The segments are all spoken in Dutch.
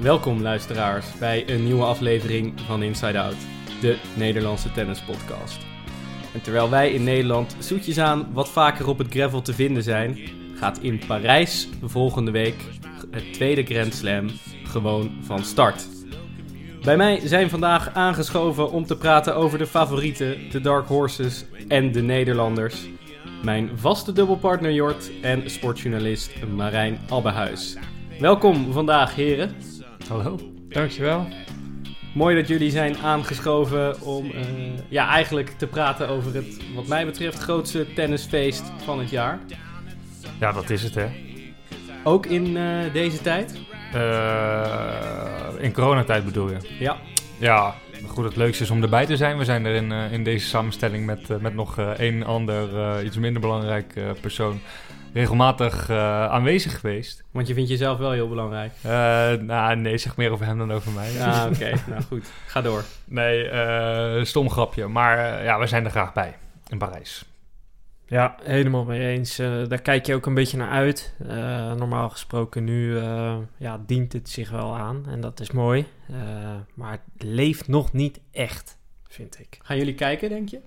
Welkom luisteraars bij een nieuwe aflevering van Inside Out, de Nederlandse tennispodcast. En terwijl wij in Nederland zoetjes aan wat vaker op het gravel te vinden zijn, gaat in Parijs volgende week het tweede Grand Slam gewoon van start. Bij mij zijn vandaag aangeschoven om te praten over de favorieten, de Dark Horses en de Nederlanders. Mijn vaste dubbelpartner Jort en sportjournalist Marijn Albehuis. Welkom vandaag, heren. Hallo. Dankjewel. Mooi dat jullie zijn aangeschoven om eh, ja, eigenlijk te praten over het, wat mij betreft, grootste tennisfeest van het jaar. Ja, dat is het, hè. Ook in eh, deze tijd? Uh, in coronatijd bedoel je? Ja. Ja, goed, het leukste is om erbij te zijn. We zijn er in, in deze samenstelling met, met nog een ander, iets minder belangrijk persoon regelmatig uh, aanwezig geweest. Want je vindt jezelf wel heel belangrijk? Uh, nou, nee, zeg meer over hem dan over mij. Ja, oké. nou goed, ga door. Nee, uh, stom grapje. Maar ja, we zijn er graag bij in Parijs. Ja, helemaal mee eens. daar kijk je ook een beetje naar uit. normaal gesproken nu ja, dient het zich wel aan en dat is mooi. maar het leeft nog niet echt, vind ik. Gaan jullie kijken, denk je?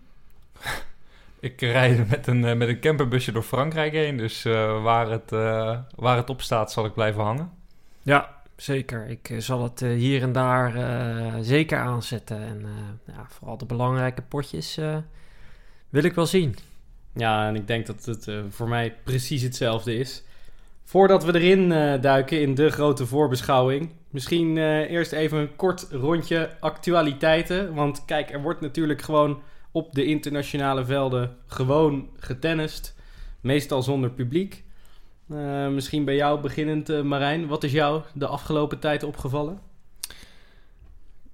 Ik rijd met een, met een camperbusje door Frankrijk heen. Dus uh, waar, het, uh, waar het op staat, zal ik blijven hangen. Ja, zeker. Ik zal het uh, hier en daar zeker aanzetten. En ja, vooral de belangrijke potjes wil ik wel zien. Ja, en ik denk dat het voor mij precies hetzelfde is. Voordat we erin duiken in de grote voorbeschouwing, misschien eerst even een kort rondje actualiteiten. Want kijk, er wordt natuurlijk gewoon op de internationale velden gewoon getennist. Meestal zonder publiek. Uh, misschien bij jou beginnend, uh, Marijn. Wat is jou de afgelopen tijd opgevallen?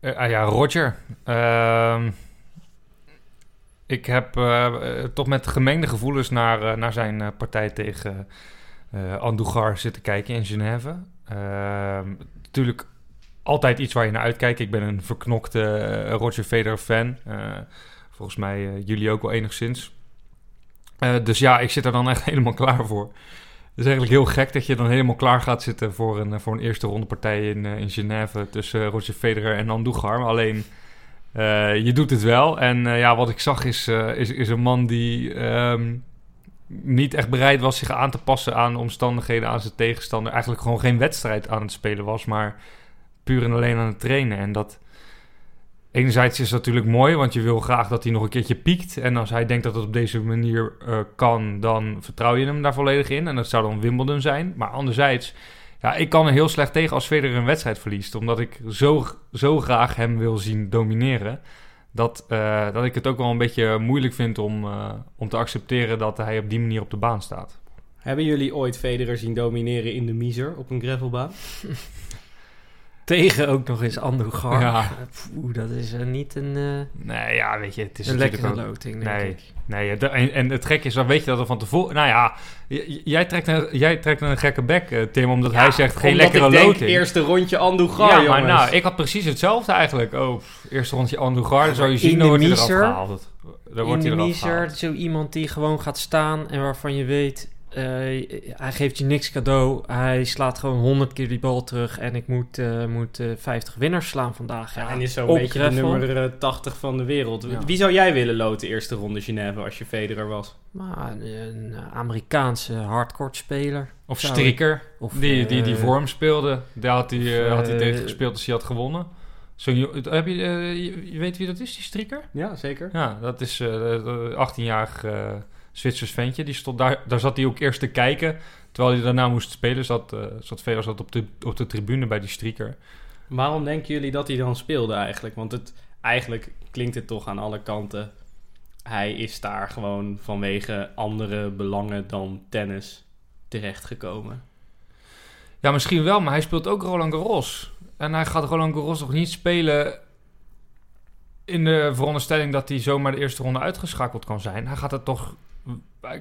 Uh, ah ja, Roger. Ehm, ik heb toch met gemengde gevoelens naar, naar zijn partij tegen Andougar zitten kijken in Genève. Ehm, natuurlijk altijd iets waar je naar uitkijkt. Ik ben een verknokte Roger Federer fan. Volgens mij uh, jullie ook wel enigszins. Uh, dus ja, ik zit er dan echt helemaal klaar voor. Het is eigenlijk heel gek dat je dan helemaal klaar gaat zitten voor een, voor een eerste ronde partij in, in Genève tussen Roger Federer en Andougar. Alleen, je doet het wel. En ja, wat ik zag is, is, is een man die um, niet echt bereid was zich aan te passen aan omstandigheden, aan zijn tegenstander. Eigenlijk gewoon geen wedstrijd aan het spelen was, maar puur en alleen aan het trainen. En dat enerzijds is dat natuurlijk mooi, want je wil graag dat hij nog een keertje piekt. En als hij denkt dat het op deze manier uh, kan, dan vertrouw je hem daar volledig in. En dat zou dan Wimbledon zijn. Maar anderzijds, ja, ik kan er heel slecht tegen als Federer een wedstrijd verliest. Omdat ik zo, zo graag hem wil zien domineren. Dat, uh, dat ik het ook wel een beetje moeilijk vind om, uh, om te accepteren dat hij op die manier op de baan staat. Hebben jullie ooit Federer zien domineren in de Miser op een gravelbaan? tegen ook nog eens Andogar. Ja. Oeh, dat is uh, niet een... Uh, nee, ja, weet je, het is een lekkere loting, denk nee, ik. Nee, en, en het gek is, dan weet je dat er van tevoren... Nou ja, jij trekt een, jij trekt een gekke bek, uh, Tim, omdat ja, hij zegt geen lekkere ik loting. Denk, eerste rondje Andogar, Ja, maar nou, ik had precies hetzelfde eigenlijk. Oh, eerste rondje Andogar, dan zou je zien, dan wordt hij eraf gehaald. Dan wordt in de Miezer, zo iemand die gewoon gaat staan en waarvan je weet uh, hij geeft je niks cadeau. Hij slaat gewoon 100 keer die bal terug. En ik moet, uh, moet uh, 50 winnaars slaan vandaag. Ja, en is zo'n beetje de nummer 80 van de wereld. Ja. Wie zou jij willen loten eerste ronde Genève als je Federer was? Maar een Amerikaanse hardcourt speler. Of striker. Of, die, die, die vorm speelde. Daar had hij, had hij tegen gespeeld als hij had gewonnen. Zo, heb je, je weet wie dat is, die striker? Ja, zeker. Ja, dat is 18-jarig Zwitsers ventje. Die stond daar, daar zat hij ook eerst te kijken. Terwijl hij daarna moest spelen, zat, uh, zat op de, op de tribune bij die strieker. Waarom denken jullie dat hij dan speelde eigenlijk? Want het, eigenlijk klinkt het toch aan alle kanten. Hij is daar gewoon vanwege andere belangen dan tennis terechtgekomen. Ja, misschien wel, maar hij speelt ook Roland Garros. En hij gaat Roland Garros nog niet spelen in de veronderstelling dat hij zomaar de eerste ronde uitgeschakeld kan zijn. Hij gaat het toch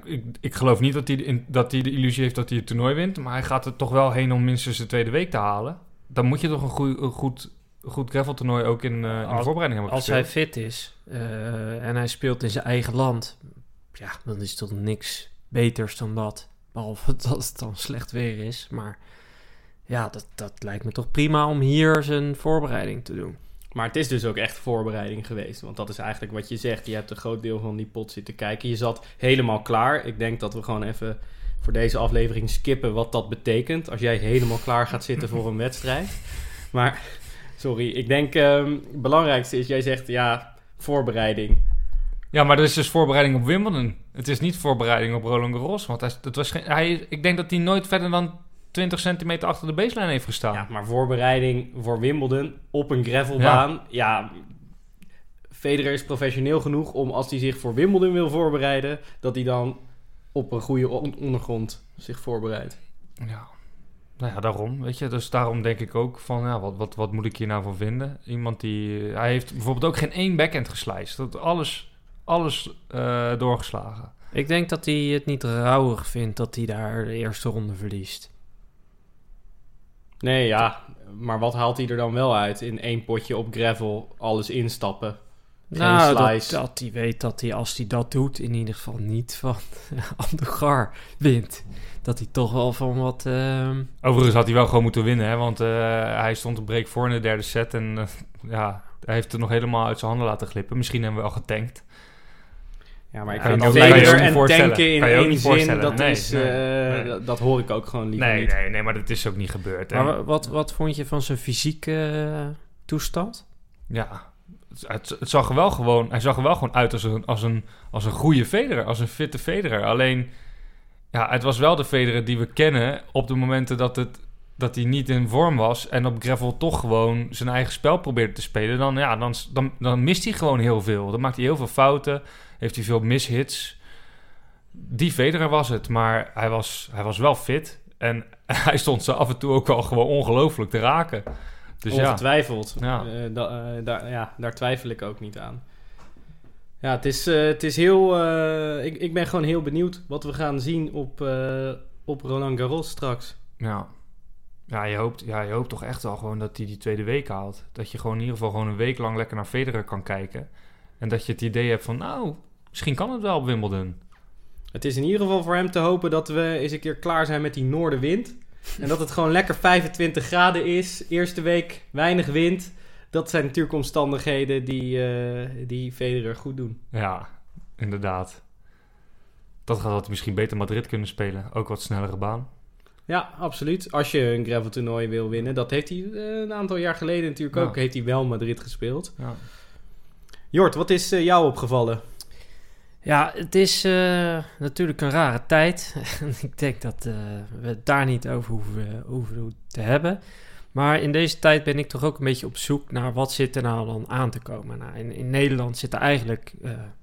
ik, ik, geloof niet dat hij, in, dat hij de illusie heeft dat hij het toernooi wint. Maar hij gaat er toch wel heen om minstens de tweede week te halen. Dan moet je toch een, goeie, een goed, goed graveltoernooi ook in, uh, in de voorbereiding hebben Als hij fit is uh, en hij speelt in zijn eigen land... Ja, dan is toch niks beters dan dat. Behalve dat het dan slecht weer is. Maar ja, dat, dat lijkt me toch prima om hier zijn voorbereiding te doen. Maar het is dus ook echt voorbereiding geweest. Want dat is eigenlijk wat je zegt. Je hebt een groot deel van die pot zitten kijken. Je zat helemaal klaar. Ik denk dat we gewoon even voor deze aflevering skippen wat dat betekent. Als jij helemaal klaar gaat zitten voor een wedstrijd. Maar, sorry. Ik denk ehm, het belangrijkste is, jij zegt ja, voorbereiding. Ja, maar dat is dus voorbereiding op Wimbledon. Het is niet voorbereiding op Roland Garros. Want hij, het was geen, hij, ik denk dat hij nooit verder dan 20 centimeter achter de baseline heeft gestaan. Ja, maar voorbereiding voor Wimbledon op een gravelbaan. Ja. Federer is professioneel genoeg om als hij zich voor Wimbledon wil voorbereiden, dat hij dan op een goede on- ondergrond zich voorbereidt. Ja. Nou ja, daarom, weet je. Dus daarom denk ik ook van, ja, wat, wat, wat moet ik hier nou van vinden? Iemand die... Hij heeft bijvoorbeeld ook geen één backhand geslijst. Dat alles, alles eh, doorgeslagen. Ik denk dat hij het niet rauwig vindt dat hij daar de eerste ronde verliest. Nee, ja, maar wat haalt hij er dan wel uit? In één potje op gravel alles instappen. Geen nou, dat, slice. dat hij weet dat hij als hij dat doet, in ieder geval niet van Andegar wint. Dat hij toch wel van wat... ehm, Overigens had hij wel gewoon moeten winnen, hè. Want eh, hij stond een break voor in de derde set. En eh, ja, hij heeft het nog helemaal uit zijn handen laten glippen. Misschien hebben we wel getankt. Ja, maar ik Ja, vind niet en tanken in één zin, voorstellen. dat, Nee, is, nee, eh, nee. dat- hoor ik ook gewoon liever Nee, niet. nee, nee, maar dat is ook niet gebeurd. maar wat, wat vond je van zijn fysieke eh, toestand? Ja, het, het, het zag er wel gewoon, hij zag er wel gewoon uit als een, als een, als een goede Federer, als een fitte Federer. Alleen, ja, het was wel de Federer die we kennen op de momenten dat, het, dat hij niet in vorm was en op gravel toch gewoon zijn eigen spel probeerde te spelen. Dan, ja, dan, dan, dan mist hij gewoon heel veel. Dan maakt hij heel veel fouten, heeft hij veel mishits. Die Federer was het, maar hij was, hij was wel fit en hij stond ze af en toe ook wel gewoon ongelooflijk te raken. Dus ja. Ongetwijfeld. Ja. Eh, da- eh, daar, ja, daar twijfel ik ook niet aan. Ja, het is, eh, het is heel... ik, ik ben gewoon heel benieuwd wat we gaan zien op, op Roland Garros straks. Ja. Ja je, hoopt, ja, je hoopt toch echt wel gewoon dat hij die tweede week haalt. Dat je gewoon in ieder geval gewoon een week lang lekker naar Federer kan kijken. En dat je het idee hebt van, nou, misschien kan het wel op Wimbledon. Het is in ieder geval voor hem te hopen dat we eens een keer klaar zijn met die noordenwind. En dat het gewoon lekker 25 graden is. Eerste week weinig wind. Dat zijn natuurlijk omstandigheden die, eh, die Federer goed doen. Ja, inderdaad. Dat gaat dat misschien beter Madrid kunnen spelen. Ook wat snellere baan. Ja, absoluut. Als je een gravel toernooi wil winnen. Dat heeft hij eh, een aantal jaar geleden natuurlijk Ja. ook. Heeft hij wel Madrid gespeeld. Ja. Jort, wat is eh, jou opgevallen? Ja, het is eh, natuurlijk een rare tijd. ik denk dat we het daar niet over hoeven, hoeven te hebben. Maar in deze tijd ben ik toch ook een beetje op zoek naar wat zit er nou dan aan te komen. Nou, in, in Nederland zit er eigenlijk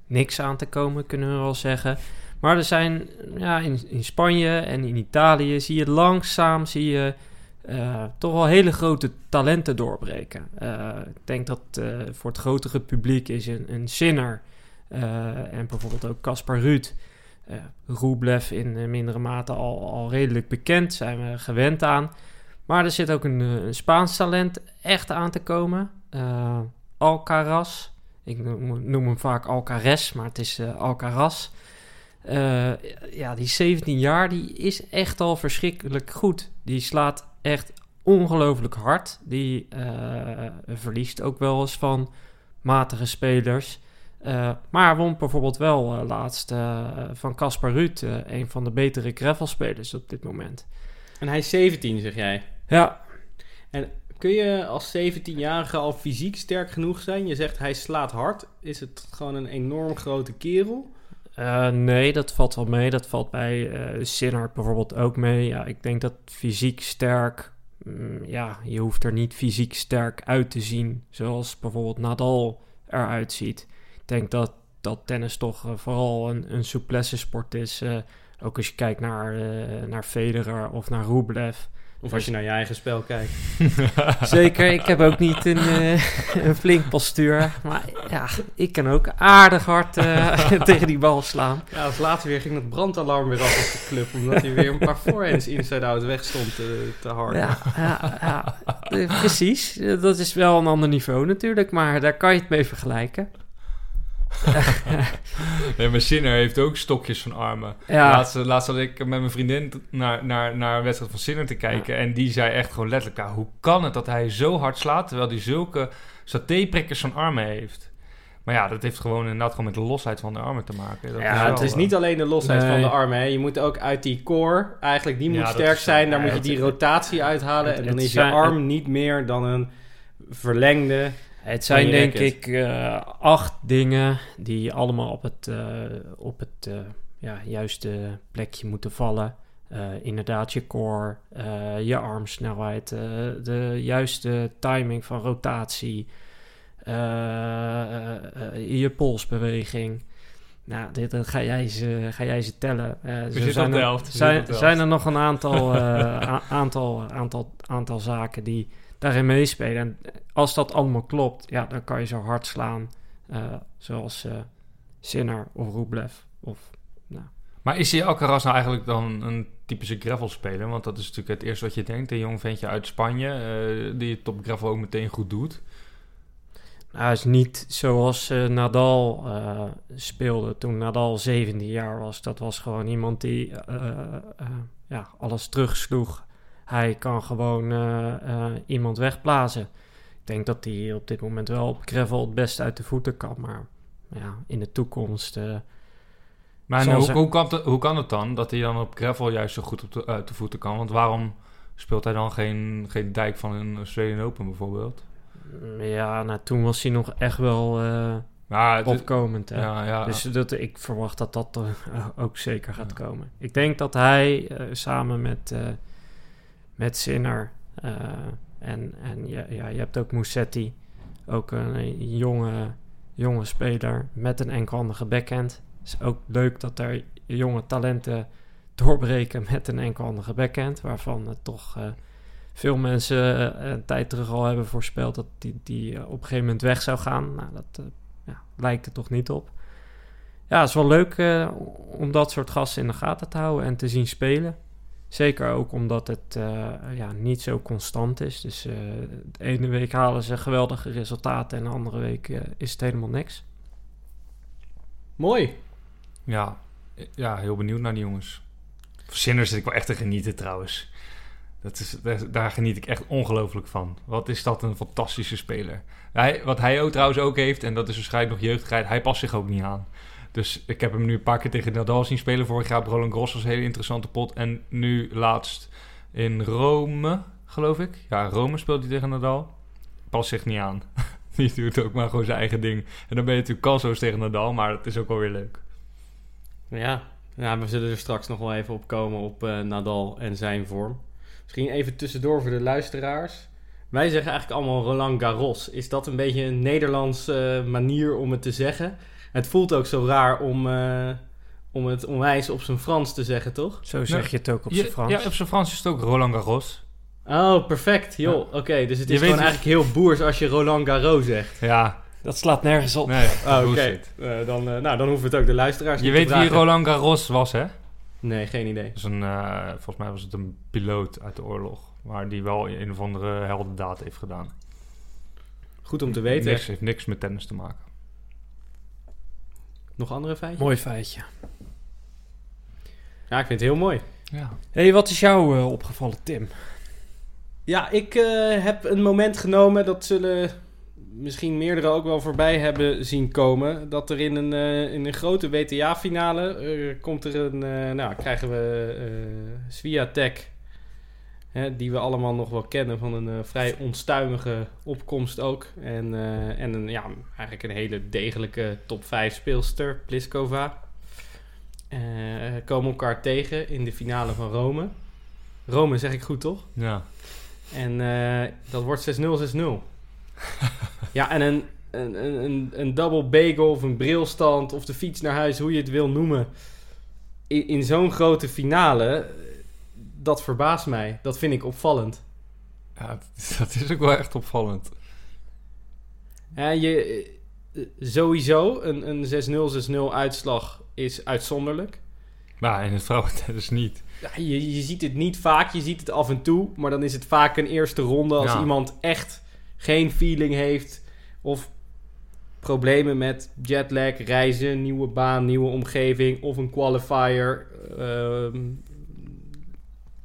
niks aan te komen, kunnen we wel zeggen. Maar er zijn ja, in, in Spanje en in Italië zie je langzaam zie je, eh, toch wel hele grote talenten doorbreken. Eh, ik denk dat eh, voor het grotere publiek is een, een Sinner en bijvoorbeeld ook Caspar Ruud. Rublev in mindere mate al, al redelijk bekend, zijn we gewend aan. Maar er zit ook een, een Spaans talent echt aan te komen. Alcaraz. Ik noem, hem vaak Alcaraz, maar het is Alcaraz. Eh, ja, die 17 jaar, die is echt al verschrikkelijk goed. Die slaat echt ongelooflijk hard. Die eh, verliest ook wel eens van matige spelers. Eh, maar won bijvoorbeeld wel laatst van Caspar Ruud, een van de betere gravelspelers op dit moment. En hij is 17, zeg jij. Ja, Kun je als 17-jarige al fysiek sterk genoeg zijn? Je zegt hij slaat hard. Is het gewoon een enorm grote kerel? Eh, nee, dat valt wel mee. Dat valt bij Sinnard bijvoorbeeld ook mee. Ja, ik denk dat fysiek sterk... mm, ja, je hoeft er niet fysiek sterk uit te zien... zoals bijvoorbeeld Nadal eruit ziet. Ik denk dat, dat tennis toch eh, vooral een, een souplesse sport is. ook als je kijkt naar, naar Federer of naar Rublev. Of als je naar je eigen spel kijkt. Zeker, ik heb ook niet een, eh, een flink postuur. Maar ja, ik kan ook aardig hard eh, tegen die bal slaan. Ja, als later weer ging het brandalarm weer af op de club. Omdat hij weer een paar forehands inside-out weg stond te, te hard. Ja, ja, ja. Eh, precies. Eh, Dat is wel een ander niveau natuurlijk, maar daar kan je het mee vergelijken. Nee, maar Sinner heeft ook stokjes van armen. Ja, Laatst, laatst zat ik met mijn vriendin naar, naar, naar een wedstrijd van Sinner te kijken. En die zei echt gewoon letterlijk... Ja, hoe kan het dat hij zo hard slaat... terwijl hij zulke satéprikkers van armen heeft? Maar ja, dat heeft gewoon inderdaad gewoon met de losheid van de armen te maken. Dat Ja, wel, het is eh, niet alleen de losheid Nee. van de armen. Hè. Je moet ook uit die core, eigenlijk die moet sterk zijn. Daar moet je die rotatie uithalen. het- en dan is je arm niet meer dan een verlengde. Het zijn denk racket. ik eh, acht dingen die allemaal op het, eh, op het eh, ja, juiste plekje moeten vallen. Inderdaad, je core, je armsnelheid, de juiste timing van rotatie, je polsbeweging. Nou, dit, dat ga, jij ze, ga jij ze tellen. Zo zijn er- Zijn, zijn er nog een aantal, aantal, aantal, aantal zaken die daarin meespelen? En als dat allemaal klopt, ja, dan kan je zo hard slaan eh, zoals eh Sinner of Rublev. Of, nou, Maar is die Alcaraz nou eigenlijk dan een typische gravel-speler? Want dat is natuurlijk het eerste wat je denkt. Een jong ventje uit Spanje, eh, die het op gravel ook meteen goed doet. hij is niet zoals Nadal speelde toen Nadal 17 jaar was. Dat was gewoon iemand die ja, alles terugsloeg. Hij kan gewoon eh, eh, iemand wegblazen. Ik denk dat hij op dit moment wel op gravel het best uit de voeten kan. Maar ja, in de toekomst... eh, Maar hoe, kan het, hoe kan het dan dat hij dan op gravel juist zo goed op de, uit de voeten kan? Want waarom speelt hij dan geen, geen dijk van een Australian Open bijvoorbeeld? ja, nou, toen was hij nog echt wel Ja, het- opkomend. hè. ja, ja, Dus dat, ik verwacht dat dat ook zeker gaat komen. Ik denk dat hij samen met, met Sinner eh, en, en ja, ja, je hebt ook Musetti, ook een, jonge, jonge speler met een enkelhandige backhand. is ook leuk dat er jonge talenten doorbreken met een enkelhandige backhand, waarvan het toch eh, veel mensen eh, een tijd terug al hebben voorspeld dat die, die op een gegeven moment weg zou gaan. Nou, dat ja, lijkt er toch niet op. Ja, het is wel leuk om dat soort gasten in de gaten te houden en te zien spelen. Zeker ook omdat het eh, ja, niet zo constant is. Dus eh, de ene week halen ze geweldige resultaten en de andere week eh, is het helemaal niks. Mooi. ja, ja, heel benieuwd naar die jongens. Sinner zit ik wel echt te genieten trouwens. Dat is, daar, daar geniet ik echt ongelooflijk van. Wat is dat een fantastische speler. Hij, wat hij ook trouwens ook heeft, en dat is waarschijnlijk nog jeugdigheid, hij past zich ook niet aan. Dus ik heb hem nu een paar keer tegen Nadal zien spelen. Vorig jaar op Roland Garros was een hele interessante pot. En nu laatst in Rome, geloof ik. Ja, Rome speelt hij tegen Nadal. Past zich niet aan. Die doet ook maar gewoon zijn eigen ding. En dan ben je natuurlijk kansloos tegen Nadal, maar het is ook wel weer leuk. Ja. ja, we zullen er straks nog wel even op komen op eh, Nadal en zijn vorm. Misschien even tussendoor voor de luisteraars. Wij zeggen eigenlijk allemaal Roland Garros. Is dat een beetje een Nederlands eh, manier om het te zeggen? Het voelt ook zo raar om, eh, om het onwijs op zijn Frans te zeggen, toch? Zo zeg je het ook op zijn Frans. Ja, op zijn Frans is het ook Roland Garros. Oh, perfect. Joh, oké. dus het is gewoon het- eigenlijk heel boers als je Roland Garros zegt. Ja, Dat slaat nergens op. nee, Oh, oké. Eh, dan, eh, nou, dan hoeven we het ook de luisteraars Je niet weet wie. Roland Garros was, hè? Nee, geen idee. Dat is een, eh, volgens mij was het een piloot uit de oorlog. Maar die wel een of andere heldendaad heeft gedaan. Goed om te weten. Niks, heeft niks met tennis te maken. Nog andere feitjes? Mooi feitje. Ja, ik vind het heel mooi. Ja. hey, wat is jou eh, opgevallen, Tim? Ja, ik eh, heb een moment genomen, dat zullen misschien meerdere ook wel voorbij hebben zien komen. Dat er in een, eh, in een grote WTA-finale eh, komt er een, eh, nou krijgen we eh Swiatek, hè, die we allemaal nog wel kennen van een eh, vrij onstuimige opkomst ook. En, eh, en een, ja, eigenlijk een hele degelijke top 5 speelster, Pliskova. Eh, komen elkaar tegen in de finale van Rome. Rome zeg ik goed, toch? ja. En dat wordt 6-0, 6-0. ja, en een, een, een, een, double bagel of een brilstand of de fiets naar huis, hoe je het wil noemen. In, in zo'n grote finale, dat verbaast mij. Dat vind ik opvallend. ja, dat- is ook wel echt opvallend. Ja, je, eh, sowieso, een, een 6-0, 6-0 uitslag is uitzonderlijk. Maar in het vrouwentennis niet. Ja, je, je ziet het niet vaak, je ziet het af en toe. Maar dan is het vaak een eerste ronde als Ja. iemand echt geen feeling heeft. Of problemen met jetlag, reizen, nieuwe baan, nieuwe omgeving of een qualifier, ehm,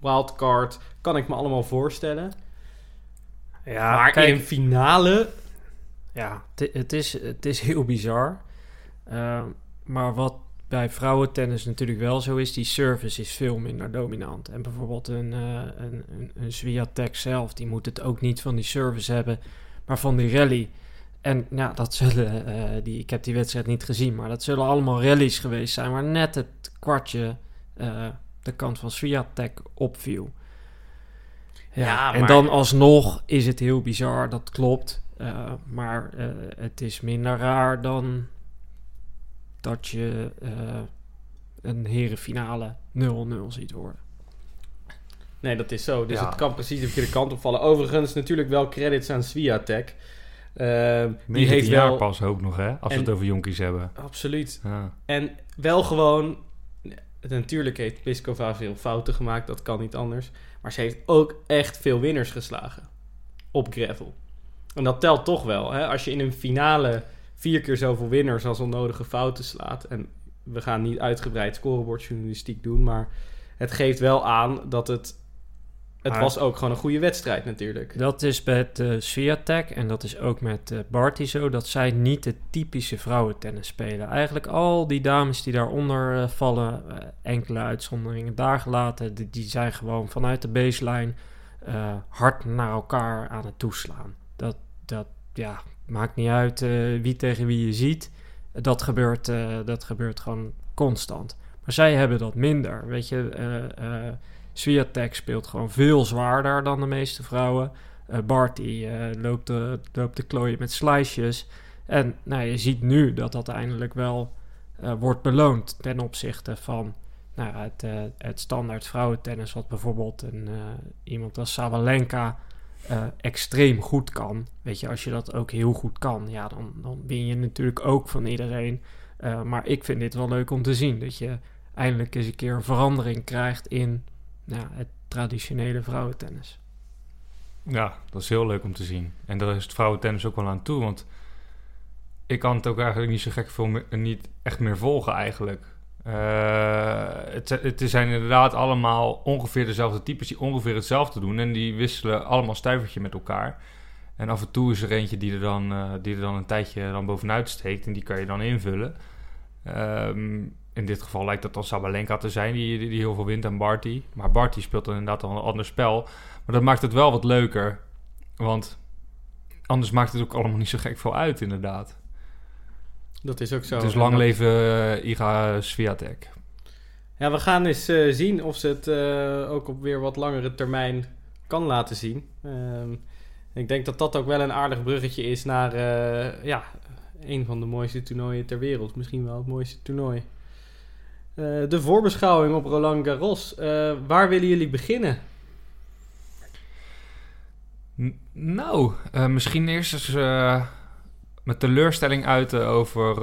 wildcard, kan ik me allemaal voorstellen. Ja, maar kijk, in een finale, Ja, het- is, het is heel bizar. Uh, maar wat bij vrouwentennis natuurlijk wel zo is, die service is veel minder dominant. En bijvoorbeeld een, een, een, een Swiatek zelf, die moet het ook niet van die service hebben, maar van die rally. En ja, dat zullen, eh, die, ik heb die wedstrijd niet gezien, maar dat zullen allemaal rallies geweest zijn waar net het kwartje eh, de kant van Swiatek opviel. Ja, Ja, en maar- dan alsnog is het heel bizar, dat klopt. Eh, maar eh, het is minder raar dan dat je eh, een herenfinale 0-0 ziet worden. nee dat is zo. Dus Ja. het kan precies de verkeerde kant opvallen. Overigens natuurlijk wel credits aan Swiatek. Die 19 heeft jaar wel... pas ook nog, hè? Als En- we het over jonkies hebben. Absoluut. Ja. En wel gewoon... Natuurlijk heeft Pliskova veel fouten gemaakt, dat kan niet anders. Maar ze heeft ook echt veel winners geslagen. Op gravel. En dat telt toch wel. Hè? Als je in een finale vier keer zoveel winners als onnodige fouten slaat. En we gaan niet uitgebreid scorebordjournalistiek doen. Maar het geeft wel aan dat het... Het was ook gewoon een goede wedstrijd natuurlijk. Dat is met uh, Swiatek en dat is ook met uh, Barty zo, dat zij niet de typische vrouwentennis spelen. Eigenlijk al die dames die daaronder uh, vallen, uh, enkele uitzonderingen daar gelaten, die, die zijn gewoon vanuit de baseline hard naar elkaar aan het toeslaan. Dat, dat ja, maakt niet uit wie tegen wie je ziet. Dat gebeurt, dat gebeurt gewoon constant. Maar zij hebben dat minder. Weet je, Swiatek speelt gewoon veel zwaarder dan de meeste vrouwen. Uh, Barty uh, loopt, de, loopt de klooien met slicejes. En nou, je ziet nu dat dat eindelijk wel uh, wordt beloond ten opzichte van nou, het, het standaard vrouwentennis, wat bijvoorbeeld een, iemand als Sabalenka extreem goed kan. Weet je, als je dat ook heel goed kan, ja, dan, dan win je natuurlijk ook van iedereen. Maar ik vind dit wel leuk om te zien, dat je eindelijk eens een keer een verandering krijgt in nou, het traditionele vrouwentennis. Ja, dat is heel leuk om te zien. En daar is het vrouwentennis ook wel aan toe, want ik kan het ook eigenlijk niet zo gek veel meer, niet echt meer volgen eigenlijk. Uh, het, het zijn inderdaad allemaal ongeveer dezelfde types die ongeveer hetzelfde doen. En die wisselen allemaal stuivertje met elkaar. En af en toe is er eentje die er dan, uh, die er dan een tijdje dan bovenuit steekt. En die kan je dan invullen. Um, in dit geval lijkt dat dan Sabalenka te zijn, die, die, die heel veel wint aan Barty. Maar Barty speelt dan inderdaad al een ander spel. Maar dat maakt het wel wat leuker. Want anders maakt het ook allemaal niet zo gek veel uit, inderdaad. Dat is ook zo. Dus lang leven uh, Iga Swiatek. Ja, we gaan eens uh, zien of ze het uh, ook op weer wat langere termijn kan laten zien. Um, ik denk dat dat ook wel een aardig bruggetje is naar ja, een van de mooiste toernooien ter wereld. Misschien wel het mooiste toernooi. Uh, de voorbeschouwing op Roland Garros. Uh, waar willen jullie beginnen? Nou, uh, misschien eerst eens met teleurstelling uiten over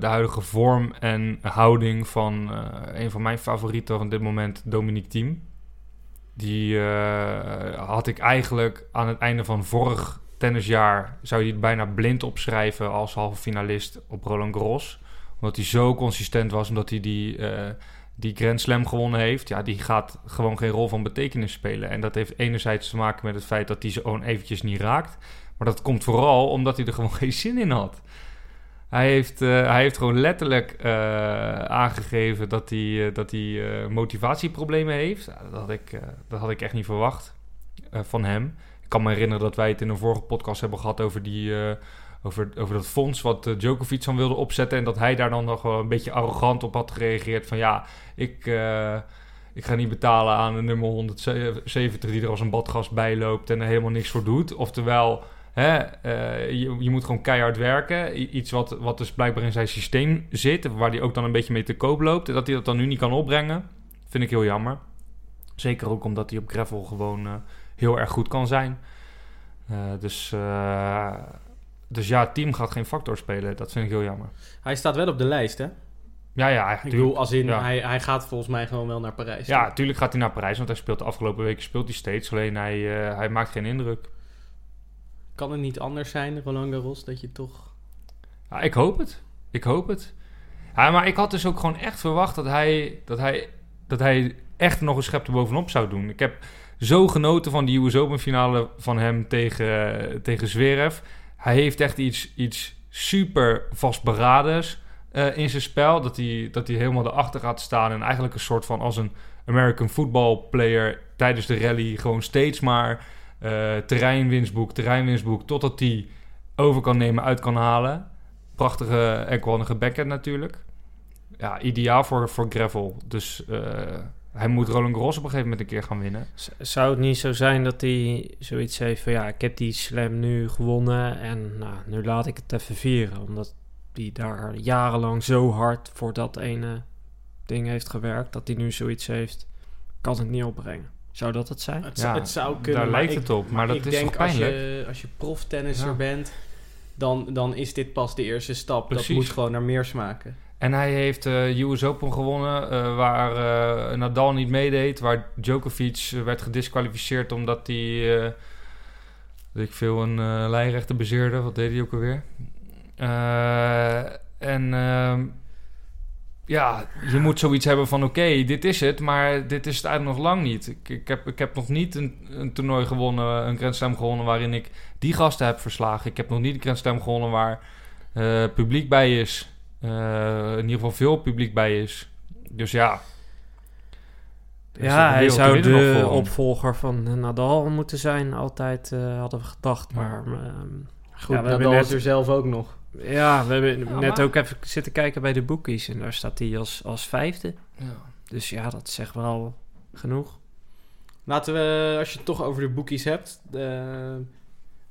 de huidige vorm en houding van een van mijn favorieten van dit moment, Dominique Thiem. Die had ik eigenlijk aan het einde van vorig tennisjaar, zou je het bijna blind opschrijven als halve finalist op Roland Garros omdat hij zo consistent was, omdat hij die, uh, die Grand Slam gewonnen heeft. Ja, die gaat gewoon geen rol van betekenis spelen. En dat heeft enerzijds te maken met het feit dat hij ze gewoon eventjes niet raakt. Maar dat komt vooral omdat hij er gewoon geen zin in had. Hij heeft, uh, hij heeft gewoon letterlijk uh, aangegeven dat hij, dat hij motivatieproblemen heeft. Dat had ik, dat had ik echt niet verwacht van hem. Ik kan me herinneren dat wij het in een vorige podcast hebben gehad over die over, over dat fonds wat uh, Djokovic dan wilde opzetten. En dat hij daar dan nog wel een beetje arrogant op had gereageerd. Van ja, ik, uh, ik ga niet betalen aan de nummer 170 die er als een badgast bij loopt en er helemaal niks voor doet. Oftewel, hè, uh, je, je moet gewoon keihard werken. Iets wat, wat dus blijkbaar in zijn systeem zit, waar hij ook dan een beetje mee te koop loopt. En dat hij dat dan nu niet kan opbrengen, vind ik heel jammer. Zeker ook omdat hij op gravel gewoon heel erg goed kan zijn. dus... Dus ja, het team gaat geen factor spelen. Dat vind ik heel jammer. Hij staat wel op de lijst, hè? Ja, ja. Ik bedoel, als in, ja. hij, hij gaat volgens mij gewoon wel naar Parijs. Ja, natuurlijk gaat hij naar Parijs. Want hij speelt de afgelopen weken speelt hij steeds. Alleen hij, uh, hij maakt geen indruk. Kan het niet anders zijn, Roland Garros, dat je toch... Ja, ik hoop het. Ik hoop het. Ja, maar ik had dus ook gewoon echt verwacht dat hij, dat hij, dat hij echt nog een schep erbovenop zou doen. Ik heb zo genoten van die US Open finale van hem tegen, tegen Zverev. Hij heeft echt iets, iets super vastberadens uh, in zijn spel. Dat hij, dat hij helemaal erachter gaat staan en eigenlijk een soort van als een American football player tijdens de rally gewoon steeds maar uh, terreinwinstboek, terreinwinstboek, totdat hij over kan nemen, uit kan halen. Prachtige enkwanige backhand natuurlijk. Ja, ideaal voor, voor gravel. Dus uh, hij moet Roland Garros op een gegeven moment een keer gaan winnen. Zou het niet zo zijn dat hij zoiets heeft van... ja, ik heb die slam nu gewonnen en nou, nu laat ik het even vieren. Omdat hij daar jarenlang zo hard voor dat ene ding heeft gewerkt... dat hij nu zoiets heeft, kan het niet opbrengen. Zou dat het zijn? Het, ja, het zou kunnen. Daar lijkt het op, maar, dat ik is denk toch pijnlijk? Als je, als je proftennisser ja. bent, dan, dan is dit pas de eerste stap. Precies. Dat moet gewoon naar meer smaken. En hij heeft uh, US Open gewonnen, uh, waar uh, Nadal niet meedeed. Waar Djokovic werd gedisqualificeerd omdat hij, ik veel, een lijnrechter bezeerde. Wat deed hij ook alweer? en ehm, ja, je moet zoiets hebben van oké, dit is het, maar dit is het eigenlijk nog lang niet. Ik, ik, heb, ik heb nog niet een, een toernooi gewonnen, een Grand gewonnen waarin ik die gasten heb verslagen. Ik heb nog niet een Grand gewonnen waar publiek bij is. Uh, in ieder geval veel publiek bij is. Dus ja. Ja, hij zou de opvolger van Nadal moeten zijn. Altijd uh, hadden we gedacht. Ja. Maar goed, ja, we Nadal net... is er zelf ook nog. Ja, we hebben ja, net maar... ook even zitten kijken bij de boekies. En daar staat hij als, als vijfde. Ja. Dus ja, dat zegt wel genoeg. Laten we, als je het toch over de boekies hebt... Uh,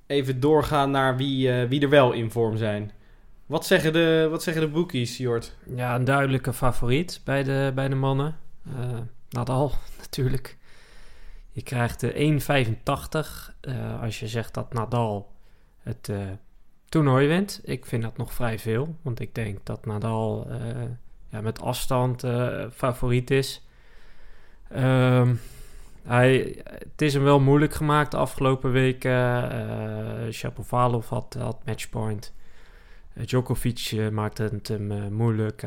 even doorgaan naar wie, uh, wie er wel in vorm zijn. Wat zeggen de, wat zeggen de boekies, Jort? Ja, een duidelijke favoriet bij de, bij de mannen. Nadal, natuurlijk. Je krijgt de 1,85 uh, als je zegt dat Nadal het uh, toernooi wint. Ik vind dat nog vrij veel, want ik denk dat Nadal ja, met afstand favoriet is. Um, hij, het is hem wel moeilijk gemaakt de afgelopen weken. Uh, Shapovalov had, had matchpoint. Uh, Djokovic uh, maakte het hem uh, moeilijk.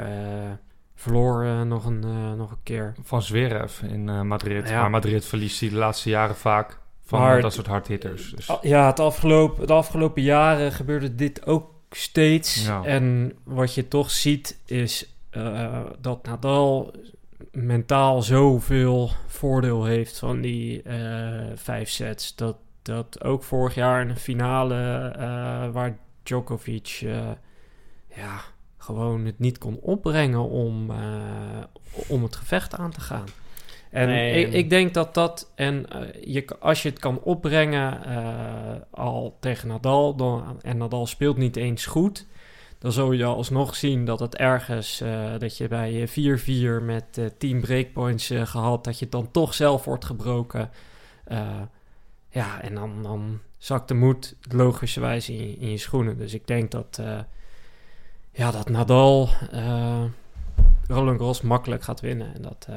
verloor nog, een, nog een keer. Van Zverev in Madrid. Ja. Maar Madrid verliest hij de laatste jaren vaak van maar, dat soort hardhitters. Dus. Ja, het afgelopen, de afgelopen jaren gebeurde dit ook steeds. Ja. En wat je toch ziet is dat Nadal mentaal zoveel voordeel heeft van die vijf sets. Dat, dat ook vorig jaar in een finale waar Djokovic uh, ja, gewoon het niet kon opbrengen om, uh, om het gevecht aan te gaan. En nee. ik, ik, denk dat dat, en uh, je, als je het kan opbrengen al tegen Nadal, dan, en Nadal speelt niet eens goed, dan zul je alsnog zien dat het ergens, dat je bij 4-4 met 10 breakpoints gehad, dat je dan toch zelf wordt gebroken. Ja, en dan, dan zakt de moed logischerwijs in, in je schoenen. Dus ik denk dat, uh, ja, dat Nadal uh, Roland Garros makkelijk gaat winnen. En dat uh,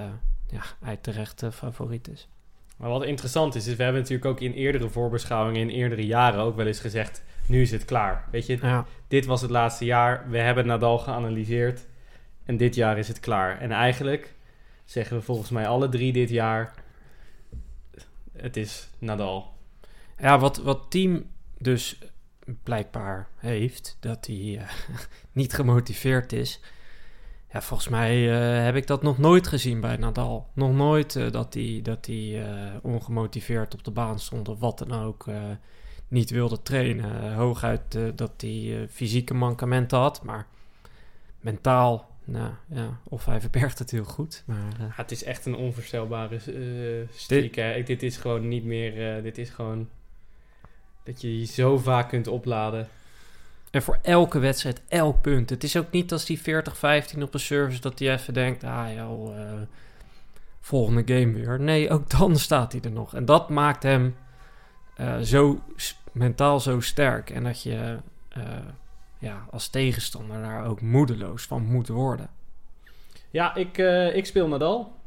ja, hij terecht favoriet is. Maar wat interessant is, is we hebben natuurlijk ook in eerdere voorbeschouwingen, in eerdere jaren ook wel eens gezegd, nu is het klaar. Weet je, ja. dit was het laatste jaar, we hebben Nadal geanalyseerd en dit jaar is het klaar. En eigenlijk zeggen we volgens mij alle drie dit jaar, het is Nadal. Ja, wat, wat team dus blijkbaar heeft, dat hij uh, niet gemotiveerd is. Ja, volgens mij uh, heb ik dat nog nooit gezien bij Nadal. Nog nooit uh, dat hij, dat hij ongemotiveerd op de baan stond of wat dan ook. niet wilde trainen. hooguit dat hij fysieke mankementen had, maar mentaal nou ja, of hij verbergt het heel goed. Maar, uh, ja, het is echt een onvoorstelbare uh, streak. Dit, dit, is gewoon niet meer. Uh, dit is gewoon dat je je zo vaak kunt opladen. En voor elke wedstrijd, elk punt. Het is ook niet als die 40-15 op een service dat hij even denkt: ah joh, volgende game weer. Nee, ook dan staat hij er nog. En dat maakt hem zo mentaal zo sterk. En dat je ja, als tegenstander daar ook moedeloos van moet worden. Ja, ik, ik speel Nadal.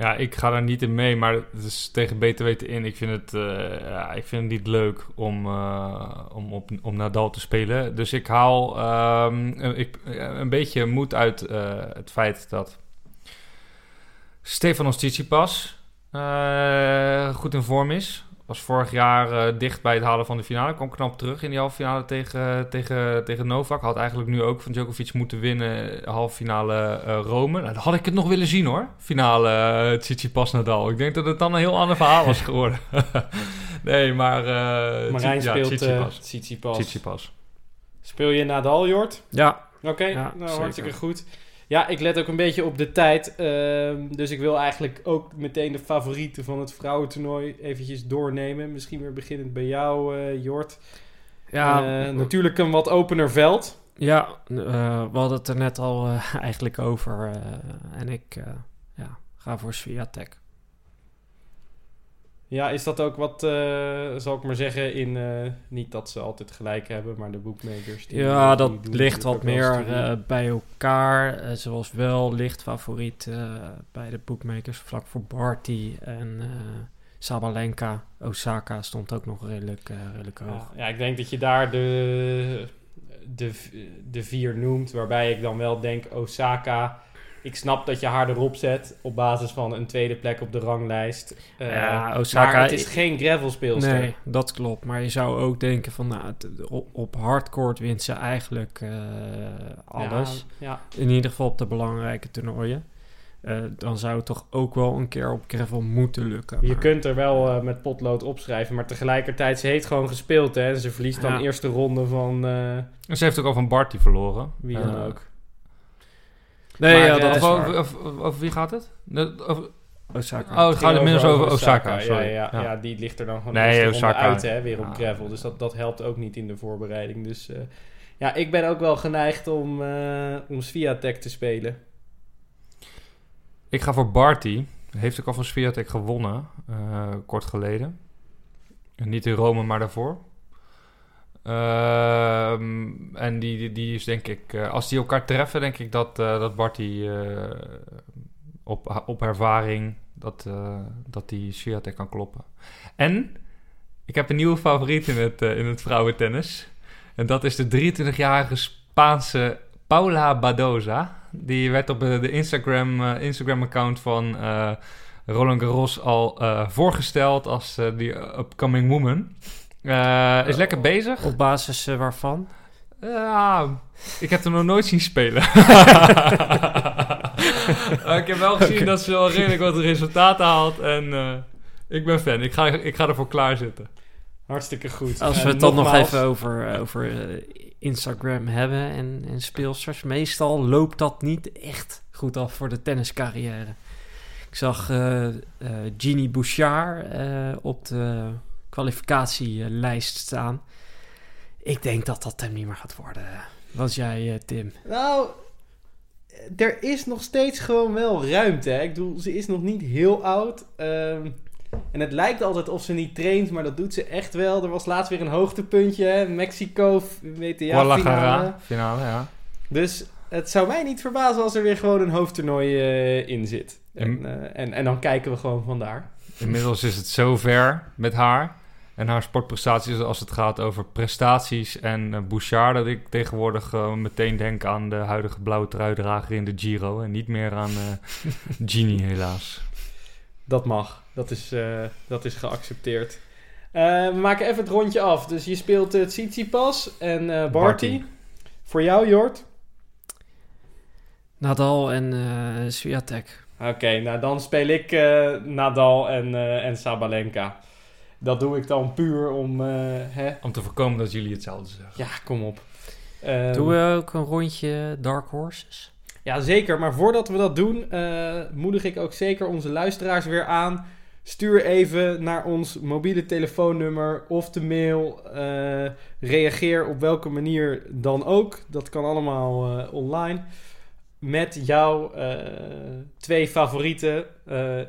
Ja, ik ga daar niet in mee, maar het is tegen beter weten in. Ik vind het, eh, ja, ik vind het niet leuk om, uh, om op, om Nadal te spelen. Dus ik haal um, ik, een beetje moed uit uh, het feit dat Stefanos Tsitsipas goed in vorm is was vorig jaar uh, dicht bij het halen van de finale. Kwam knap terug in die halve finale tegen, tegen, tegen Novak. Had eigenlijk nu ook van Djokovic moeten winnen. Halve finale uh, Rome. Nou, dan had ik het nog willen zien hoor. Finale uh, Tsitsipas Nadal. Ik denk dat het dan een heel ander verhaal was geworden. nee, maar... Uh, Marijn ja, speelt Tsitsipas. Tsitsipas. Tsitsipas. Speel je Nadal, Jort? Ja. Oké, okay. Ja, nou, hartstikke goed. Ja, ik let ook een beetje op de tijd. Uh, dus ik wil eigenlijk ook meteen de favorieten van het vrouwentoernooi eventjes doornemen. Misschien weer beginnend bij jou, uh, Jort. Ja, uh, natuurlijk een wat opener veld. Ja, we hadden het er net al eigenlijk over. en ik ja, ga voor Sviatek. Ja, is dat ook wat, uh, zal ik maar zeggen, in... Uh, niet dat ze altijd gelijk hebben, maar de boekmakers... Die, ja, die dat ligt wat meer uh, bij elkaar. zoals wel ligt favoriet bij de boekmakers, vlak voor Barty en Sabalenka. Osaka stond ook nog redelijk, redelijk hoog. Ja, ja, ik denk dat je daar de, de, de vier noemt, waarbij ik dan wel denk Osaka... Ik snap dat je haar erop zet op basis van een tweede plek op de ranglijst. Uh, ja, Osaka, maar het is geen gravel speelster. Nee, dat klopt. Maar je zou ook denken van, nou, op, op hardcourt wint ze eigenlijk uh, alles. Ja, ja. In ieder geval op de belangrijke toernooien. Uh, dan zou het toch ook wel een keer op gravel moeten lukken. Je kunt er wel met potlood opschrijven, maar tegelijkertijd, ze heeft gewoon gespeeld. Hè, en ze verliest dan de eerste ronde van... En ze heeft ook al van Barty verloren. Wie dan ook. Nee, maar, ja, dat is over, over, over, wie gaat het? Over, Osaka. Oh, het gaat inmiddels over, over Osaka. Ja, sorry. ja, ja, ja, die ligt er dan gewoon nee, Osaka. uit, hè, weer op gravel. Dus dat, dat helpt ook niet in de voorbereiding. Dus uh, ja, ik ben ook wel geneigd om, uh, om Sviatek te spelen. Ik ga voor Barty. Heeft ook al van Sviatek gewonnen, uh, kort geleden. Niet in Rome, maar daarvoor. Uh, en die, die, die, is denk ik, uh, als die elkaar treffen, denk ik dat, uh, dat Barty uh, op, op ervaring dat, dat die Sviatek kan kloppen. En ik heb een nieuwe favoriet in het, in het vrouwentennis. En dat is de 23-jarige Spaanse Paula Badoza. Die werd op de Instagram, Instagram account van Roland Garros al voorgesteld als die upcoming woman. Uh, is lekker bezig. Op basis uh, waarvan? Ja, ik heb hem nog nooit zien spelen. ik heb wel gezien okay. dat ze wel redelijk wat resultaten haalt. En uh, ik ben fan. Ik ga, ik ga ervoor klaarzitten. Hartstikke goed. Als we het dan nog even over, over Instagram hebben en, en speelsters. Meestal loopt dat niet echt goed af voor de tenniscarrière. Ik zag Jeannie Bouchard op de kwalificatielijst staan. Ik denk dat dat hem niet meer gaat worden. Wat jij, uh, Tim? Nou, er is nog steeds gewoon wel ruimte. Hè? Ik bedoel, ze is nog niet heel oud. Um, en het lijkt altijd of ze niet traint, maar dat doet ze echt wel. Er was laatst weer een hoogtepuntje. Hè? Mexico, WTA finale. finale, ja. Dus het zou mij niet verbazen als er weer gewoon een hoofdtoernooi uh, in zit. En, uh, en, en dan kijken we gewoon vandaar. Inmiddels is het zover met haar en haar sportprestaties als het gaat over prestaties en uh, Bouchard... dat ik tegenwoordig uh, meteen denk aan de huidige blauwe truidrager in de Giro... en niet meer aan uh, Genie helaas. Dat mag. Dat is, dat is geaccepteerd. we maken even het rondje af. Dus je speelt uh, Tsitsipas en Barty. Barty. Voor jou, Jort? Nadal en Swiatek. Oké, okay, nou dan speel ik uh, Nadal en, uh, en Sabalenka. Dat doe ik dan puur om... Uh, hè? Om te voorkomen dat jullie hetzelfde zeggen. Ja, kom op. Um, doen we ook een rondje Dark Horses? Ja, zeker. Maar voordat we dat doen, moedig ik ook zeker onze luisteraars weer aan. Stuur even naar ons mobiele telefoonnummer of de mail. reageer op welke manier dan ook. Dat kan allemaal online met jouw uh, twee favoriete uh,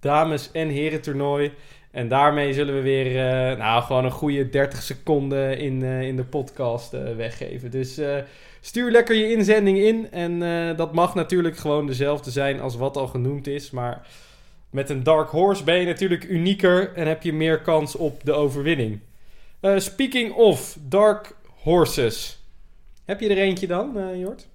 dames- en heren toernooi. En daarmee zullen we weer uh, nou, gewoon een goede 30 seconden in, in de podcast weggeven. Dus stuur lekker je inzending in. En dat mag natuurlijk gewoon dezelfde zijn als wat al genoemd is. Maar Met een Dark Horse ben je natuurlijk unieker en heb je meer kans op de overwinning. Eh, speaking of Dark Horses. Heb je er eentje dan, eh, Jort?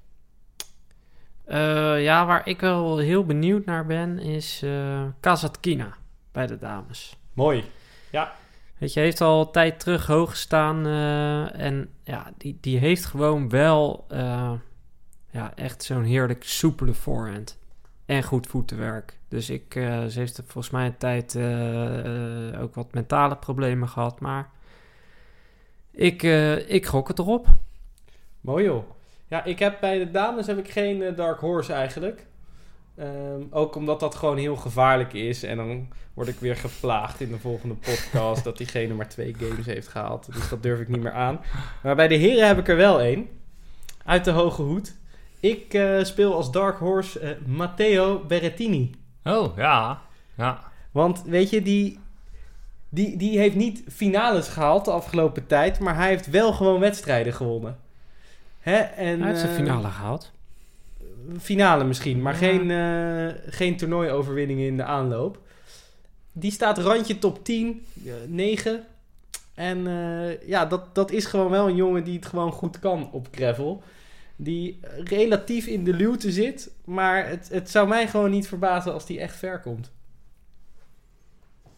Eh, ja, waar ik wel heel benieuwd naar ben, is eh Kazatkina bij de dames. Mooi. Weet je, heeft al tijd terug hoog gestaan. eh, en ja, die, die heeft gewoon wel eh, ja, echt zo'n heerlijk soepele voorhand. En goed voetenwerk. Dus ik, eh, ze heeft volgens mij een tijd ook wat mentale problemen gehad. Maar ik, ik gok het erop. Mooi joh. Ja, ik heb bij de dames heb ik geen Dark Horse eigenlijk. Ehm, ook omdat dat gewoon heel gevaarlijk is. En dan word ik weer geplaagd in de volgende podcast dat diegene maar twee games heeft gehaald. Dus dat durf ik niet meer aan. Maar bij de heren heb ik er wel één. Uit de hoge hoed. Ik eh, speel als Dark Horse eh, Matteo Berrettini. Oh, ja. Ja. Want weet je, die, die, die heeft niet finales gehaald de afgelopen tijd. Maar hij heeft wel gewoon wedstrijden gewonnen. Hè? En, Hij heeft zijn eh, finale gehaald. Finale misschien, maar Ja. geen, eh geen toernooioverwinningen in de aanloop. Die staat randje top 10, eh, 9. En eh, ja, dat, dat is gewoon wel een jongen die het gewoon goed kan op gravel. Die relatief in de luwte zit, maar het, het zou mij gewoon niet verbazen als die echt ver komt.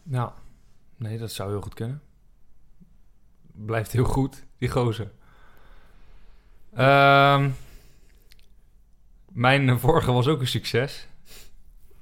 Ja. Nee, dat zou heel goed kunnen. Blijft heel goed, die gozer. Ehm, mijn eh, vorige was ook een succes.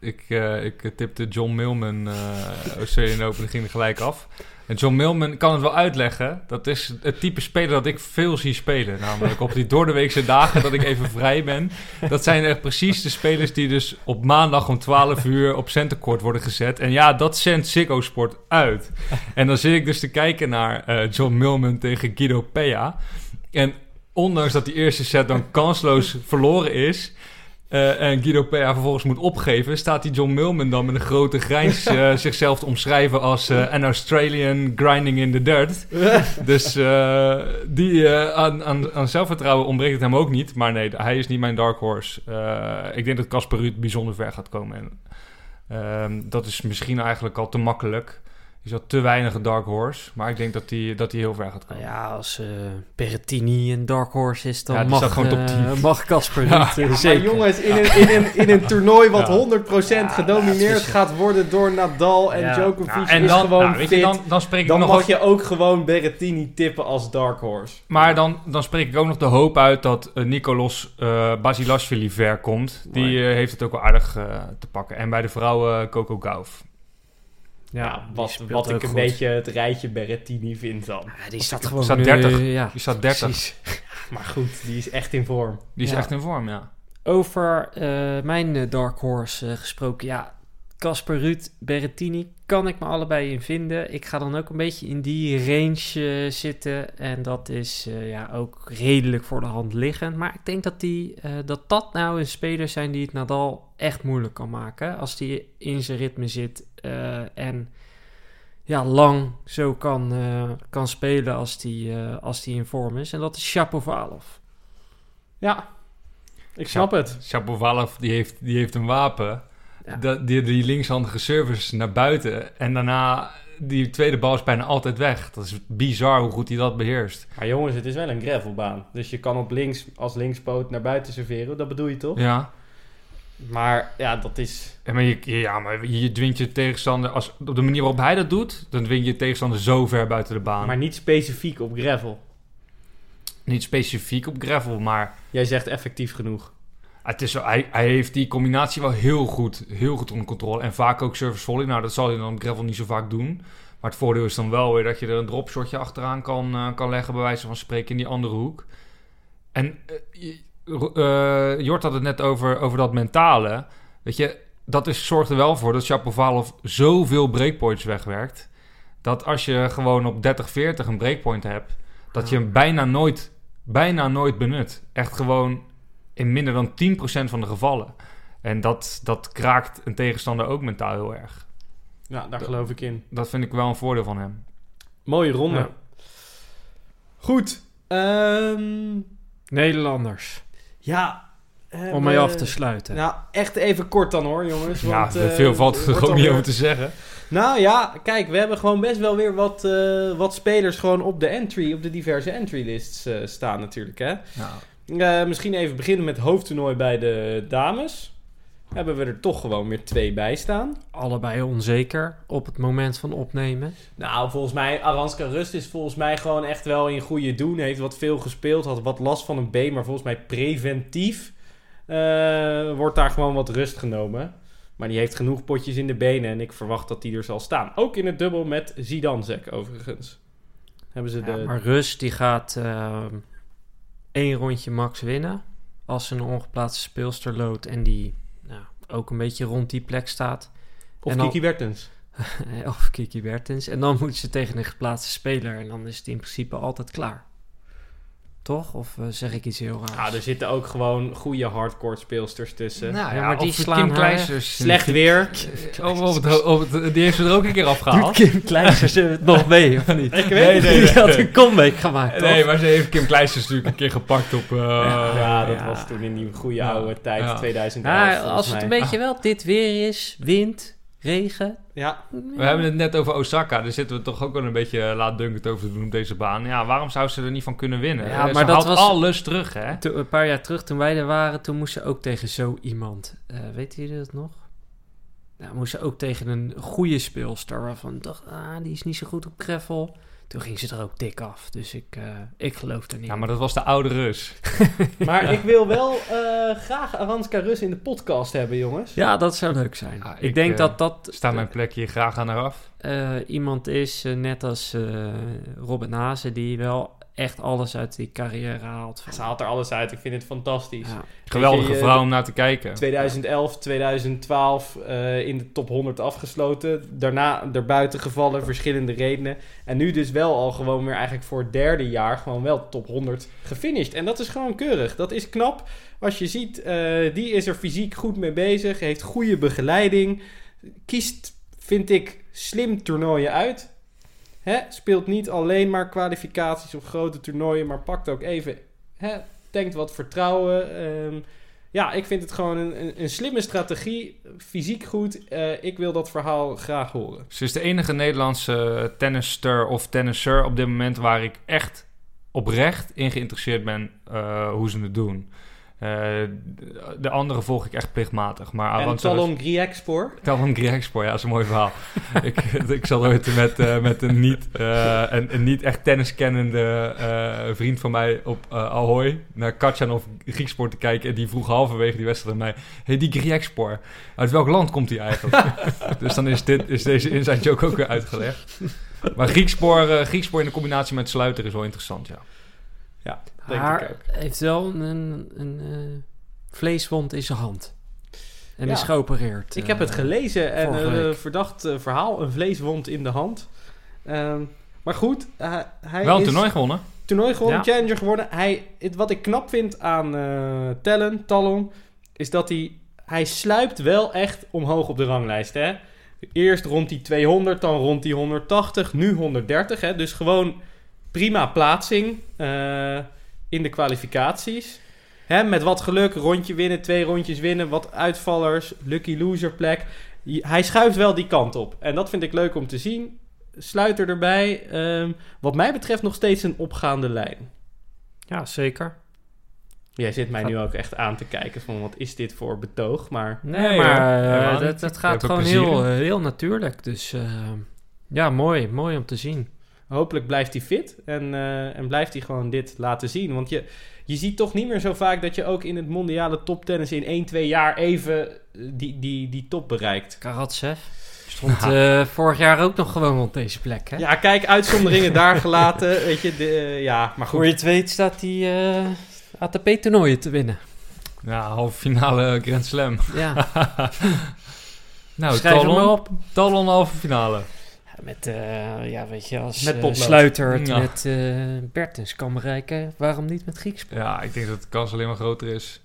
Ik, eh, ik tipte John Millman uh, Australian Open en ging er gelijk af. En John Millman kan het wel uitleggen. Dat is het type speler dat ik veel zie spelen. Namelijk op die doordeweekse dagen dat ik even vrij ben. Dat zijn echt precies de spelers die dus op maandag om 12 uur op centercourt worden gezet. En ja, dat zendt Ziggo Sport uit. En dan zit ik dus te kijken naar uh, John Millman tegen Guido Pea. En ondanks dat die eerste set dan kansloos verloren is... Uh, en Guido Pea vervolgens moet opgeven, staat die John Millman dan met een grote grijns uh, zichzelf te omschrijven als uh, an Australian grinding in the dirt. dus die aan, aan, aan, zelfvertrouwen ontbreekt het hem ook niet. Maar nee, hij is niet mijn dark horse. ik denk dat Casper Ruud bijzonder ver gaat komen. En, ehm, dat is misschien eigenlijk al te makkelijk. Is dat te weinig een dark horse. Maar ik denk dat hij dat heel ver gaat komen. Ja, als uh, Berrettini een dark horse is, dan ja, mag, gewoon top 10. Uh, mag Casper ja. niet. Uh, zeker. Maar jongens, in een, in een, in een toernooi wat ja. 100% gedomineerd gaat worden door Nadal en Djokovic en is dan, gewoon nou, fit. Je, dan, dan, spreek ik dan nog mag ook, je ook gewoon Berrettini tippen als dark horse. Maar dan, dan spreek ik ook nog de hoop uit dat uh, Nicolos uh, Basilashvili ver komt. Die uh, heeft het ook wel aardig te pakken. En bij de vrouwen Coco Gauff. Ja, ja wat, wat ik een goed. beetje het rijtje Berrettini vind dan. Ja, die staat gewoon staat nu, 30. ja, die staat 30. Precies. maar goed, die is echt in vorm. Die is Ja. echt in vorm, ja. Over uh, mijn uh, Dark Horse uh, gesproken. Ja, Casper Ruud, Berrettini kan ik me allebei in vinden. Ik ga dan ook een beetje in die range zitten. En dat is ja, ook redelijk voor de hand liggend. Maar ik denk dat, die, dat dat nou een speler zijn die het Nadal echt moeilijk kan maken. Als die in zijn ritme zit en ja, lang zo kan, kan spelen als die, als die in vorm is. En dat is Shapovalov. Ja, ik snap het. Shapovalov, die heeft, die heeft een wapen. Ja. Dat, die, die linkshandige service naar buiten. En daarna, die tweede bal is bijna altijd weg. Dat is bizar hoe goed hij dat beheerst. Maar jongens, het is wel een gravelbaan. Dus je kan op links als linkspoot naar buiten serveren. Dat bedoel je toch? Ja. Maar ja, dat is... Ja, maar je, ja, maar je dwingt je tegenstander... Als, op de manier waarop hij dat doet... dan dwing je je tegenstander zo ver buiten de baan. Maar niet specifiek op gravel. Niet specifiek op gravel, maar... Jij zegt effectief genoeg. Het is, hij, hij heeft die combinatie wel heel goed, heel goed onder controle. En vaak ook service volley. Nou, dat zal hij dan op gravel niet zo vaak doen. Maar het voordeel is dan wel weer dat je er een dropshotje achteraan kan, eh, kan leggen... bij wijze van spreken in die andere hoek. En eh, eh, Jort had het net over, over dat mentale. Weet je, dat is, zorgt er wel voor dat Shapovalov zoveel breakpoints wegwerkt... dat als je gewoon op 30-40 een breakpoint hebt... dat je hem bijna nooit, bijna nooit benut. Echt gewoon in minder dan 10% van de gevallen. En dat, dat kraakt een tegenstander ook mentaal heel erg. Ja, daar geloof ik in. Dat vind ik wel een voordeel van hem. Mooie ronde. Ja. Goed. Ehm, Nederlanders. Ja, Om mee af te sluiten. Nou, echt even kort dan hoor, jongens. Ja, Want, eh, veel valt er ook niet over te zeggen. Nou ja, kijk, we hebben gewoon best wel weer wat, eh, wat spelers gewoon op de entry, op de diverse entry lists eh, staan natuurlijk, hè. Eh, misschien even beginnen met het hoofdtoernooi bij de dames. Hebben we er toch gewoon weer twee bij staan. Allebei onzeker op het moment van opnemen. Nou, volgens mij, Aranska Rust is volgens mij gewoon echt wel in goede doen. Heeft wat veel gespeeld, had wat last van een been, maar volgens mij preventief eh, wordt daar gewoon wat rust genomen. Maar die heeft genoeg potjes in de benen en ik verwacht dat die er zal staan. Ook in het dubbel met Zidanzek overigens. Hebben ze de... Maar Rus die gaat ehm, één rondje max winnen. Als ze een ongeplaatste speelster loodt en die ook een beetje rond die plek staat. Of dan- Kiki Bertens. of Kiki Bertens. En dan moet ze tegen een geplaatste speler. En dan is het in principe altijd klaar. Toch? Of eh, zeg ik iets heel raars? Ja, er zitten ook gewoon goede hardcore speelsters tussen. Nou Ja, maar die slaan Kim Kleisters. Slecht weer. Op, op het, ho- op het- die heeft ze er ook een keer Doet afgehaald. Kim Kleisters het nog mee, of niet? Ik weet Nee, het nee, niet. Die had een comeback gemaakt, toch? Nee, maar ze heeft Kim Kleisters natuurlijk een keer gepakt op... eh, ja, dat ja. was toen in die goede Ja. oude tijd, Ja. 2011 Ja, volgens als het een beetje wel dit weer is, wind, regen. Ja, We hebben het net over Osaka. Daar zitten we toch ook wel een beetje laat dunkend over te doen op deze baan. Ja, waarom zou ze er niet van kunnen winnen? Ja, Eh, maar ze dat haalt was- alles terug, hè? Een paar jaar terug, toen wij er waren, toen moest ze ook tegen zo iemand. Eh weet jullie dat nog? Nou, moest ze ook tegen een goede speelster waarvan ik dacht, ah, die is niet zo goed op gravel. Toen ging ze er ook dik af, dus ik, eh, ik geloof er niet. Ja, maar dat was de oude Rus. maar ik wil wel eh, graag Aranska Rus in de podcast hebben, jongens. Ja, dat zou leuk zijn. Ja, ik, ik, denk eh, dat dat Staat mijn plekje graag aan haar af. eh, iemand is, net als eh Robert Nase, die wel echt alles uit die carrière haalt. Van, Ze haalt er alles uit, ik vind het fantastisch. ja. Geweldige je, vrouw om naar te kijken. 2011, 2012 eh, in de top 100 afgesloten. Daarna erbuiten gevallen, verschillende redenen. En nu dus wel al gewoon weer eigenlijk voor het derde jaar gewoon wel top 100 gefinished. En dat is gewoon keurig. Dat is knap. Als je ziet, eh, die is er fysiek goed mee bezig. Heeft goede begeleiding. Kiest, vind ik, slim toernooien uit. Hè? Speelt niet alleen maar kwalificaties of grote toernooien, maar pakt ook even, hè, wat vertrouwen. Ehm, ja, ik vind het gewoon een, een, slimme strategie. Fysiek goed. Eh, ik wil dat verhaal graag horen. Ze is de enige Nederlandse tennister of tennisser op dit moment waar ik echt oprecht in geïnteresseerd ben eh, hoe ze het doen. Eh, de andere volg ik echt plichtmatig. Maar en Talon Griexpoor. Talon Griexpoor, ja, dat is een mooi verhaal. ik, ik zat ooit met, eh, met een, niet, eh, een, een niet echt tenniskennende eh, vriend van mij op Ahoy naar Katjanov Griekspoor te kijken. En die vroeg halverwege die wedstrijd aan mij: hey, die Griexpoor, uit welk land komt hij eigenlijk? dus dan is, dit, is deze inside joke ook weer uitgelegd. Maar Griekspoor, Griekspoor in de combinatie met Sluiter is wel interessant, ja. Denk Haar ik ook. heeft wel een, een eh, vleeswond in zijn hand. En Ja. is geopereerd. Ik heb het eh, gelezen en vorige een verdacht eh, verhaal. Een vleeswond in de hand. Ehm, maar goed, eh, hij Wel een is toernooi gewonnen. toernooi gewonnen, Ja. challenger geworden. Hij, het, wat ik knap vind aan eh Talon, Talon, is dat hij, hij sluipt wel echt omhoog op de ranglijst. Hè? Eerst rond die 200, dan rond die 180, nu 130. Hè? Dus gewoon prima plaatsing eh, in de kwalificaties. Hè? Met wat geluk, rondje winnen, twee rondjes winnen, wat uitvallers, lucky loser plek. Hij schuift wel die kant op. En dat vind ik leuk om te zien. Sluiter erbij. Ehm, wat mij betreft nog steeds een opgaande lijn. Ja, zeker. Jij zit mij nu ook echt aan te kijken van wat is dit voor betoog. Maar Nee, maar Helemaal dat, gaat gewoon heel, eh, heel natuurlijk. Dus ja, mooi. Mooi om te zien. Hopelijk blijft hij fit. En, eh, en blijft hij gewoon dit laten zien. Want je, je ziet toch niet meer zo vaak dat je ook in het mondiale toptennis in 1, 2 jaar even eh, die, die, die top bereikt. Karatsev stond eh, vorig jaar ook nog gewoon op deze plek. Hè? Ja, kijk, uitzonderingen daar gelaten. Weet je, de, ja, maar Voor goed. je het weet staat hij eh, ATP-toernooien te winnen. Ja, halve finale Grand Slam. Ja, Nou, schrijf hem maar Talon, op. Talon halve finale. Met, eh, ja, weet je, als Met eh, potlood. Sluiter het Ja. met eh Bertens kan bereiken, waarom niet met Griekspoor? Ja, ik denk dat de kans alleen maar groter is.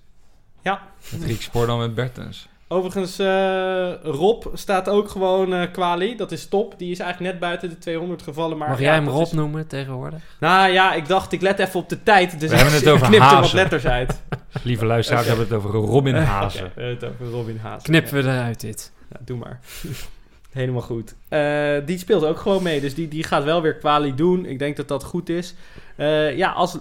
Ja. Met Griekspoor dan met Bertens. Overigens, eh, Rob staat ook gewoon eh kwali. Dat is top. Die is eigenlijk net buiten de 200 gevallen. Maar Mag ja, jij hem Rob is- noemen tegenwoordig? Nou ja, ik dacht, ik let even op de tijd. Dus We hebben ik het over knipte wat hazen. letters uit. Lieve luisteraars, we hebben het over Robin Hazen. Ja, we hebben het over Robin Haas. Knippen we eruit dit. Ja, doe maar. Helemaal goed. Eh, die speelt ook gewoon mee, dus die, die gaat wel weer kwalie doen. Ik denk dat dat goed is. Eh, ja, als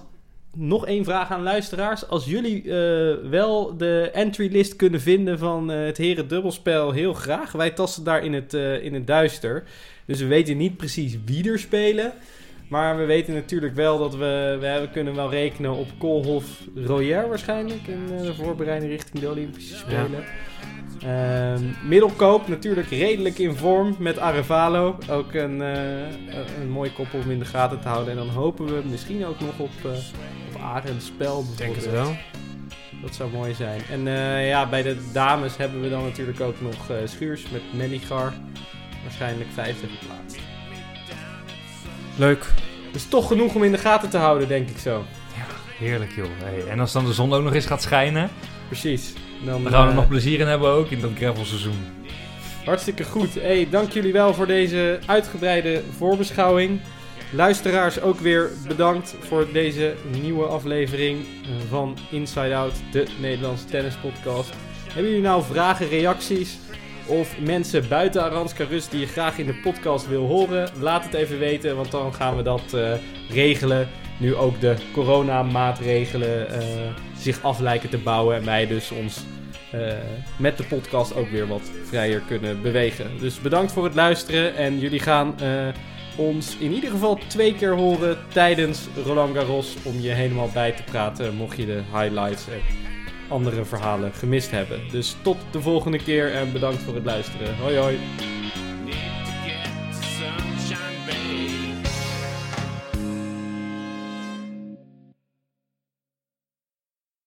nog één vraag aan luisteraars. Als jullie eh, wel de entry list kunnen vinden van het heren dubbelspel, heel graag. Wij tasten daar in het, in het duister. Dus we weten niet precies wie er spelen. Maar we weten natuurlijk wel dat we, we hebben- kunnen wel rekenen op Koolhof Royer waarschijnlijk. In de voorbereiding richting de Olympische Spelen. Ehm, middelkoop natuurlijk redelijk in vorm met Arevalo. Ook een, eh, een- mooie koppel om in de gaten te houden. En dan hopen we misschien ook nog op, eh op Arend Spel Ik denk het wel. Dat zou mooi zijn. En eh, ja, bij de dames hebben we dan natuurlijk ook nog Schuurs met Mennigar. Waarschijnlijk vijfde geplaatst. Leuk. Dus toch genoeg om in de gaten te houden, denk ik zo. Heerlijk joh. Hey, en als dan de zon ook nog eens gaat schijnen, Precies. Dan, dan gaan we er eh, nog plezier in hebben ook in dat gravelseizoen. Hartstikke goed. Hey, dank jullie wel voor deze uitgebreide voorbeschouwing. Luisteraars ook weer bedankt voor deze nieuwe aflevering eh, van Inside Out, de Nederlandse tennispodcast. Hebben jullie nou vragen, reacties of mensen buiten Aranska Rust die je graag in de podcast wil horen? Laat het even weten, want dan gaan we dat eh, regelen. Nu ook de coronamaatregelen eh zich af lijken te bouwen en wij dus ons eh, met de podcast ook weer wat vrijer kunnen bewegen. Dus bedankt voor het luisteren en jullie gaan eh, ons in ieder geval twee keer horen tijdens Roland Garros om je helemaal bij te praten mocht je de highlights en andere verhalen gemist hebben. Dus tot de volgende keer en bedankt voor het luisteren. Hoi hoi!